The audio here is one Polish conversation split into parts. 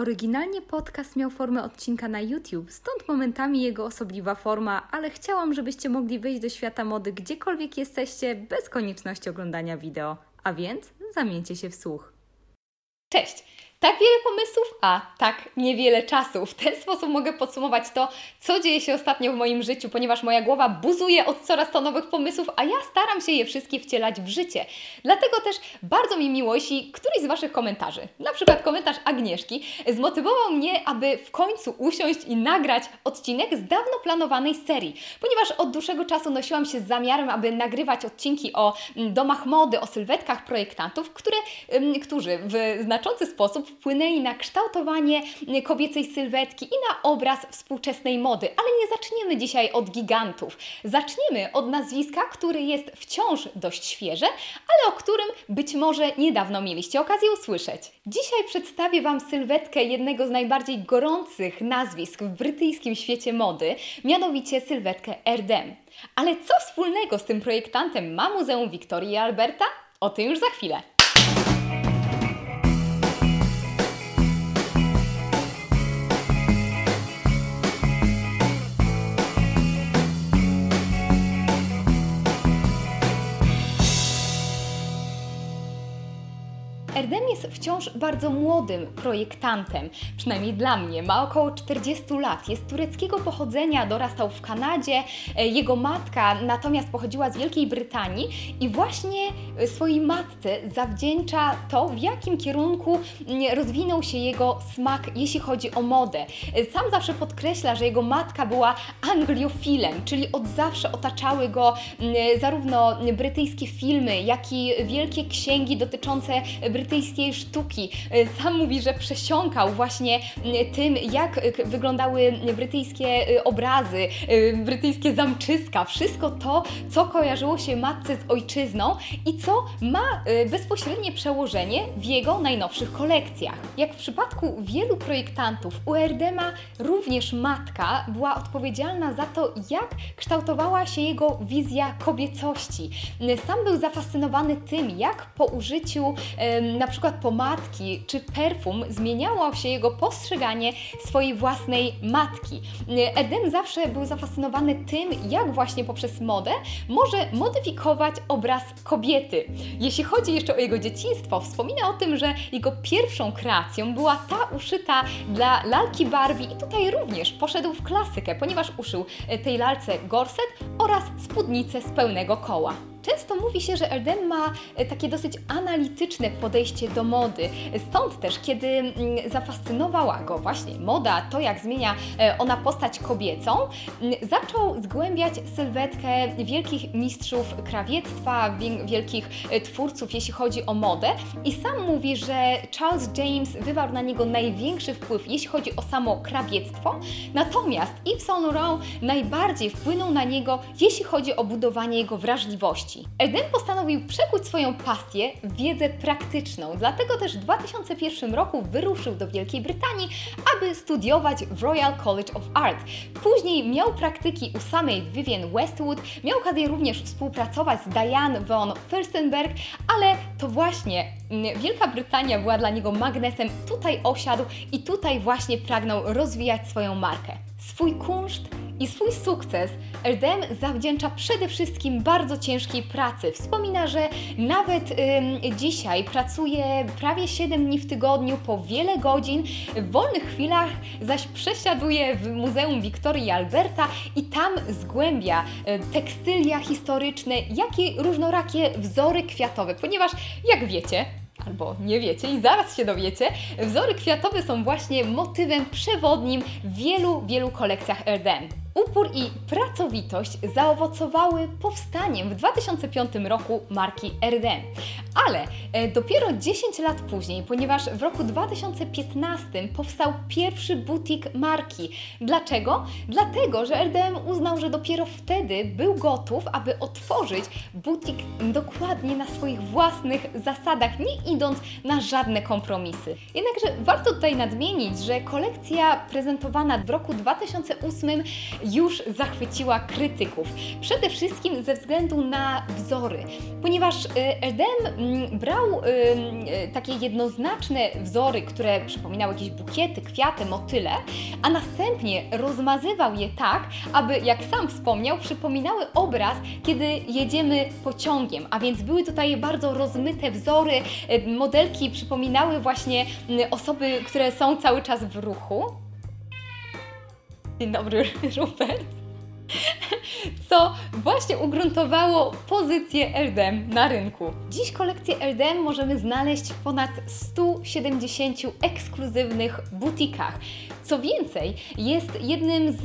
Oryginalnie podcast miał formę odcinka na YouTube, stąd momentami jego osobliwa forma, ale chciałam, żebyście mogli wyjść do świata mody gdziekolwiek jesteście, bez konieczności oglądania wideo. A więc zamieńcie się w słuch. Cześć! Tak wiele pomysłów, a tak niewiele czasu. W ten sposób mogę podsumować to, co dzieje się ostatnio w moim życiu, ponieważ moja głowa buzuje od coraz to nowych pomysłów, a ja staram się je wszystkie wcielać w życie. Dlatego też bardzo mi miło, jeśli któryś z Waszych komentarzy, na przykład komentarz Agnieszki, zmotywował mnie, aby w końcu usiąść i nagrać odcinek z dawno planowanej serii, ponieważ od dłuższego czasu nosiłam się z zamiarem, aby nagrywać odcinki o mm, domach mody, o sylwetkach projektantów, które, którzy w znaczący sposób wpłynęli na kształtowanie kobiecej sylwetki i na obraz współczesnej mody. Ale nie zaczniemy dzisiaj od gigantów. Zaczniemy od nazwiska, które jest wciąż dość świeże, ale o którym być może niedawno mieliście okazję usłyszeć. Dzisiaj przedstawię Wam sylwetkę jednego z najbardziej gorących nazwisk w brytyjskim świecie mody, mianowicie sylwetkę Erdem. Ale co wspólnego z tym projektantem ma Muzeum Wiktorii i Alberta? O tym już za chwilę. Wciąż bardzo młodym projektantem, przynajmniej dla mnie. Ma około 40 lat, jest tureckiego pochodzenia, dorastał w Kanadzie. E, jego matka natomiast pochodziła z Wielkiej Brytanii i właśnie e, swojej matce zawdzięcza to, w jakim kierunku mm, rozwinął się jego smak, jeśli chodzi o modę. E, sam zawsze podkreśla, że jego matka była angliofilem, czyli od zawsze otaczały go mm, zarówno brytyjskie filmy, jak i wielkie księgi dotyczące brytyjskiej sztuki. E, sam mówi, że przesiąkał właśnie e, tym, jak e, wyglądały brytyjskie obrazy, brytyjskie zamczyska, wszystko to, co kojarzyło się matce z ojczyzną i co ma bezpośrednie przełożenie w jego najnowszych kolekcjach. Jak w przypadku wielu projektantów, u Erdema również matka była odpowiedzialna za to, jak kształtowała się jego wizja kobiecości. Sam był zafascynowany tym, jak po użyciu na przykład pomadki czy perfum zmieniało się jego postrzeganie swojej własnej matki. Eden zawsze był zafascynowany tym, jak właśnie poprzez modę może modyfikować obraz kobiety. Jeśli chodzi jeszcze o jego dzieciństwo, wspomina o tym, że jego pierwszą kreacją była ta uszyta dla lalki Barbie i tutaj również poszedł w klasykę, ponieważ uszył tej lalce gorset oraz spódnicę z pełnego koła. Często mówi się, że Erdem ma e, takie dosyć analityczne podejście do mody. Stąd też, kiedy mm, zafascynowała go właśnie moda, to jak zmienia e, ona postać kobiecą, mm, zaczął zgłębiać sylwetkę wielkich mistrzów krawiectwa, wielkich e, twórców, jeśli chodzi o modę. I sam mówi, że Charles James wywarł na niego największy wpływ, jeśli chodzi o samo krawiectwo. Natomiast Yves Saint Laurent najbardziej wpłynął na niego, jeśli chodzi o budowanie jego wrażliwości Eden postanowił przekuć swoją pasję w wiedzę praktyczną, dlatego też w 2001 roku wyruszył do Wielkiej Brytanii, aby studiować w Royal College of Art. Później miał praktyki u samej Vivienne Westwood, miał okazję również współpracować z Diane von Furstenberg, ale to właśnie mm, Wielka Brytania była dla niego magnesem, tutaj osiadł i tutaj właśnie pragnął rozwijać swoją markę. Swój kunszt i swój sukces Erdem zawdzięcza przede wszystkim bardzo ciężkiej pracy. Wspomina, że nawet ym, dzisiaj pracuje prawie 7 dni w tygodniu, po wiele godzin. W wolnych chwilach zaś przesiaduje w Muzeum Wiktorii Alberta i tam zgłębia y, tekstylia historyczne, jak i różnorakie wzory kwiatowe, ponieważ jak wiecie, albo nie wiecie i zaraz się dowiecie, wzory kwiatowe są właśnie motywem przewodnim w wielu, wielu kolekcjach Erdem. Upór i pracowitość zaowocowały powstaniem w 2005 roku marki Erdem. Ale e, dopiero 10 lat później, ponieważ w roku 2015 powstał pierwszy butik marki. Dlaczego? Dlatego, że Erdem uznał, że dopiero wtedy był gotów, aby otworzyć butik dokładnie na swoich własnych zasadach, nie idąc na żadne kompromisy. Jednakże warto tutaj nadmienić, że kolekcja prezentowana w roku 2008 już zachwyciła krytyków. Przede wszystkim ze względu na wzory, ponieważ y, Erdem mm, brał y, y, takie jednoznaczne wzory, które przypominały jakieś bukiety, kwiaty, motyle, a następnie rozmazywał je tak, aby, jak sam wspomniał, przypominały obraz, kiedy jedziemy pociągiem, a więc były tutaj bardzo rozmyte wzory, modelki przypominały właśnie osoby, które są cały czas w ruchu. Dzień dobry, Rupert. Co właśnie ugruntowało pozycję Erdem na rynku. Dziś kolekcję Erdem możemy znaleźć w ponad 170 ekskluzywnych butikach. Co więcej, jest jednym z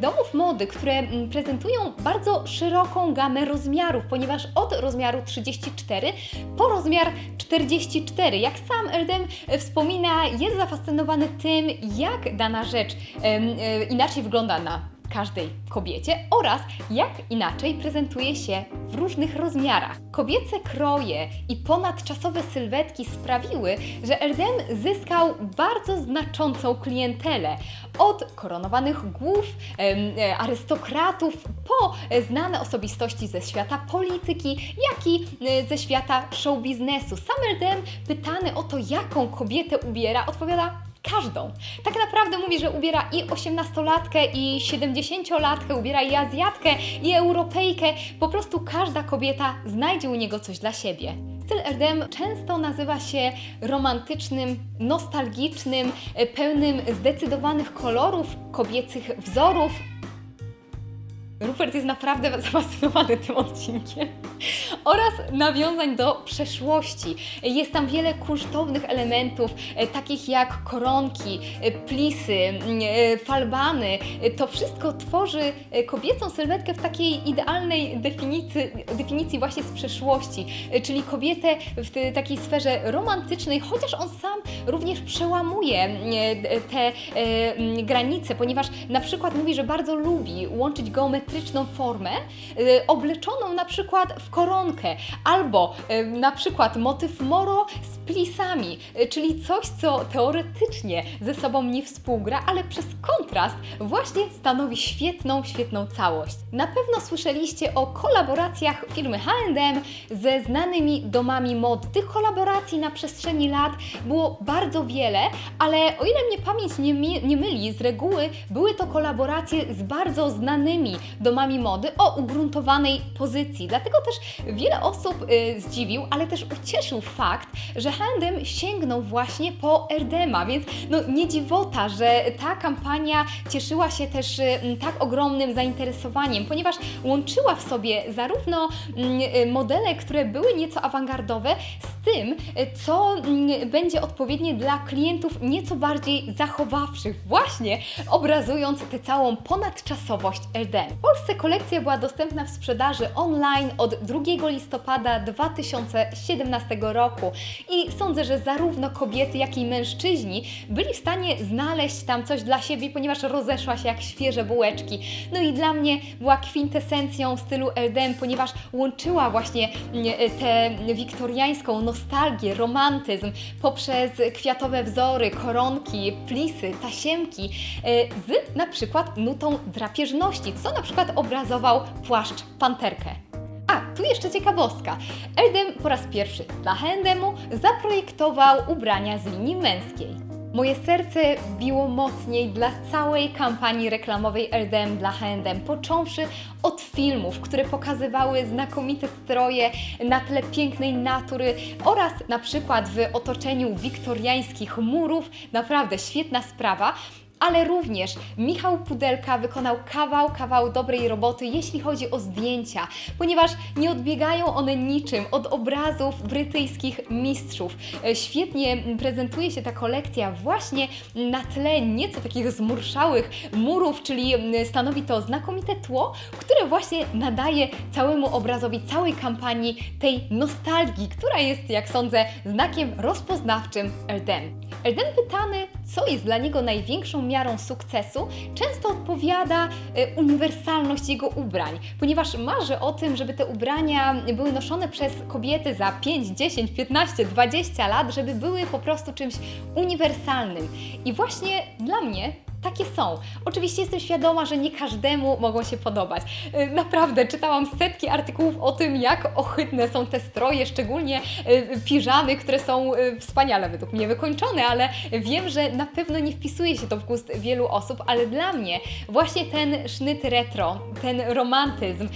domów mody, które prezentują bardzo szeroką gamę rozmiarów, ponieważ od rozmiaru 34 po rozmiar 44. Jak sam Erdem wspomina, jest zafascynowany tym, jak dana rzecz e, inaczej wygląda na każdej kobiecie oraz jak inaczej prezentuje się w różnych rozmiarach. Kobiece kroje i ponadczasowe sylwetki sprawiły, że Erdem zyskał bardzo znaczącą klientelę. Od koronowanych głów, e, arystokratów, po znane osobistości ze świata polityki, jak i e, ze świata show biznesu. Sam Erdem pytany o to, jaką kobietę ubiera, odpowiada każdą. Tak naprawdę mówi, że ubiera i 18-latkę, i 70-latkę, ubiera i Azjatkę, i Europejkę. Po prostu każda kobieta znajdzie u niego coś dla siebie. Styl Erdem często nazywa się romantycznym, nostalgicznym, pełnym zdecydowanych kolorów, kobiecych wzorów, Rupert jest naprawdę zafascynowany tym odcinkiem. Oraz nawiązań do przeszłości. Jest tam wiele kunsztownych elementów, e, takich jak koronki, e, plisy, e, falbany. To wszystko tworzy kobiecą sylwetkę w takiej idealnej definicji, definicji właśnie z przeszłości, czyli kobietę w takiej sferze romantycznej, chociaż on sam również przełamuje te granice, ponieważ na przykład mówi, że bardzo lubi łączyć geometrię formę, y, obleczoną na przykład w koronkę, albo y, na przykład motyw moro plisami, y, czyli coś, co teoretycznie ze sobą nie współgra, ale przez kontrast właśnie stanowi świetną, świetną całość. Na pewno słyszeliście o kolaboracjach firmy H&M ze znanymi domami mod. Tych kolaboracji na przestrzeni lat było bardzo wiele, ale o ile mnie pamięć nie, nie myli, z reguły były to kolaboracje z bardzo znanymi domami mody o ugruntowanej pozycji. Dlatego też wiele osób y, zdziwił, ale też ucieszył fakt, że H&M sięgnął właśnie po Erdema, więc no nie dziwota, że ta kampania cieszyła się też y, tak ogromnym zainteresowaniem, ponieważ łączyła w sobie zarówno y, modele, które były nieco awangardowe, z tym, y, co mm, będzie odpowiednie dla klientów nieco bardziej zachowawczych, właśnie obrazując tę całą ponadczasowość Erdem. Polsce kolekcja była dostępna w sprzedaży online od 2 listopada 2017 roku i sądzę, że zarówno kobiety, jak i mężczyźni byli w stanie znaleźć tam coś dla siebie, ponieważ rozeszła się jak świeże bułeczki. No i dla mnie była kwintesencją stylu Erdem, ponieważ łączyła właśnie mm, tę wiktoriańską nostalgię, romantyzm poprzez kwiatowe wzory, koronki, plisy, tasiemki e, z na przykład nutą drapieżności, co na przykład obrazował płaszcz panterkę. A, tu jeszcze ciekawostka. Erdem po raz pierwszy dla H&M zaprojektował ubrania z linii męskiej. Moje serce biło mocniej dla całej kampanii reklamowej Erdem dla H&M, począwszy od filmów, które pokazywały znakomite stroje na tle pięknej natury oraz na przykład w otoczeniu wiktoriańskich murów. Naprawdę świetna sprawa ale również Michał Pudelka wykonał kawał, kawał dobrej roboty, jeśli chodzi o zdjęcia, ponieważ nie odbiegają one niczym od obrazów brytyjskich mistrzów. E, świetnie prezentuje się ta kolekcja właśnie na tle nieco takich zmurszałych murów, czyli stanowi to znakomite tło, które właśnie nadaje całemu obrazowi, całej kampanii tej nostalgii, która jest, jak sądzę, znakiem rozpoznawczym Erdem. Erdem pytany, co jest dla niego największą miarą sukcesu, często odpowiada e, uniwersalność jego ubrań, ponieważ marzy o tym, żeby te ubrania były noszone przez kobiety za 5, 10, 15, 20 lat, żeby były po prostu czymś uniwersalnym. I właśnie dla mnie takie są. Oczywiście jestem świadoma, że nie każdemu mogą się podobać. Y, Naprawdę, czytałam setki artykułów o tym, jak ohydne są te stroje, szczególnie y, piżamy, które są y, wspaniale według mnie wykończone, ale wiem, że na pewno nie wpisuje się to w gust wielu osób, ale dla mnie właśnie ten sznyt retro, ten romantyzm,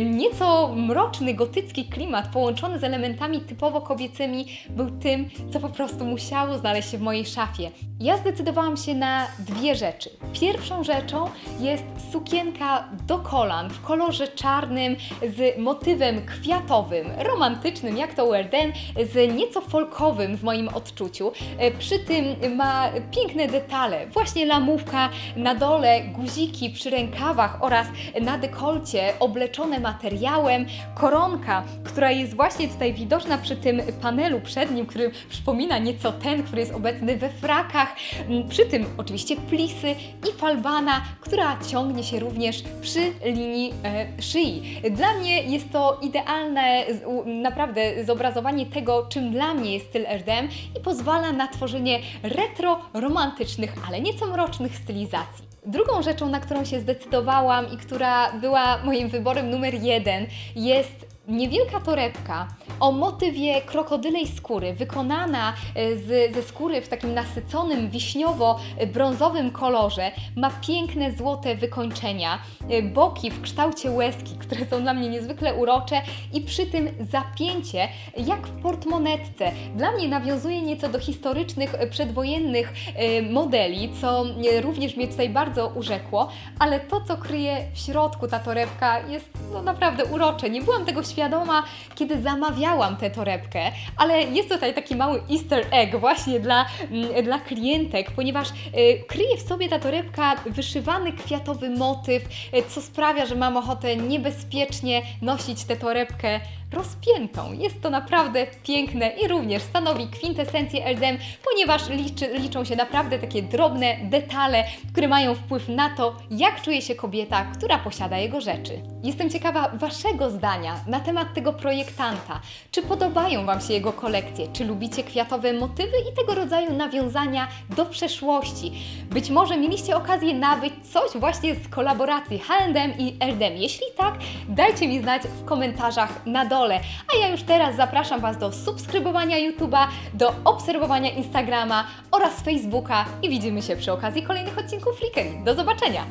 nieco mroczny, gotycki klimat połączony z elementami typowo kobiecymi był tym, co po prostu musiało znaleźć się w mojej szafie. Ja zdecydowałam się na dwie rzeczy. Pierwszą rzeczą jest sukienka do kolan w kolorze czarnym z motywem kwiatowym, romantycznym jak to Werden, z nieco folkowym w moim odczuciu. E, Przy tym ma piękne detale, właśnie lamówka na dole, guziki przy rękawach oraz na dekolcie obleczone materiałem, koronka, która jest właśnie tutaj widoczna przy tym panelu przednim, który przypomina nieco ten, który jest obecny we frakach. Mm, Przy tym oczywiście plisy i falbana, która ciągnie się również przy linii e, szyi. Dla mnie jest to idealne naprawdę zobrazowanie tego, czym dla mnie jest styl RDM i pozwala na tworzenie retro-romantycznych, ale nieco mrocznych stylizacji. Drugą rzeczą, na którą się zdecydowałam i która była moim wyborem numer jeden, jest niewielka torebka o motywie krokodylej skóry, wykonana e, z, ze skóry w takim nasyconym wiśniowo-brązowym kolorze. Ma piękne złote wykończenia, e, boki w kształcie łezki, które są dla mnie niezwykle urocze i przy tym zapięcie jak w portmonetce. Dla mnie nawiązuje nieco do historycznych, e, przedwojennych e, modeli, co e, również mnie tutaj bardzo urzekło, ale to, co kryje w środku ta torebka jest no, naprawdę urocze. Nie byłam tego świadoma, kiedy zamawiałam tę torebkę, ale jest tutaj taki mały easter egg właśnie dla, mm, dla klientek, ponieważ e, kryje w sobie ta torebka wyszywany kwiatowy motyw, e, co sprawia, że mam ochotę niebezpiecznie nosić tę torebkę rozpiętą. Jest to naprawdę piękne i również stanowi kwintesencję LDM, ponieważ liczy, liczą się naprawdę takie drobne detale, które mają wpływ na to, jak czuje się kobieta, która posiada jego rzeczy. Jestem ciekawa Waszego zdania na temat tego projektanta. Czy podobają Wam się jego kolekcje? Czy lubicie kwiatowe motywy i tego rodzaju nawiązania do przeszłości? Być może mieliście okazję nabyć coś właśnie z kolaboracji H&M i LDM. Jeśli tak, dajcie mi znać w komentarzach na dole. A ja już teraz zapraszam Was do subskrybowania YouTube'a, do obserwowania Instagrama oraz Facebooka i widzimy się przy okazji kolejnych odcinków Flickery. Do zobaczenia!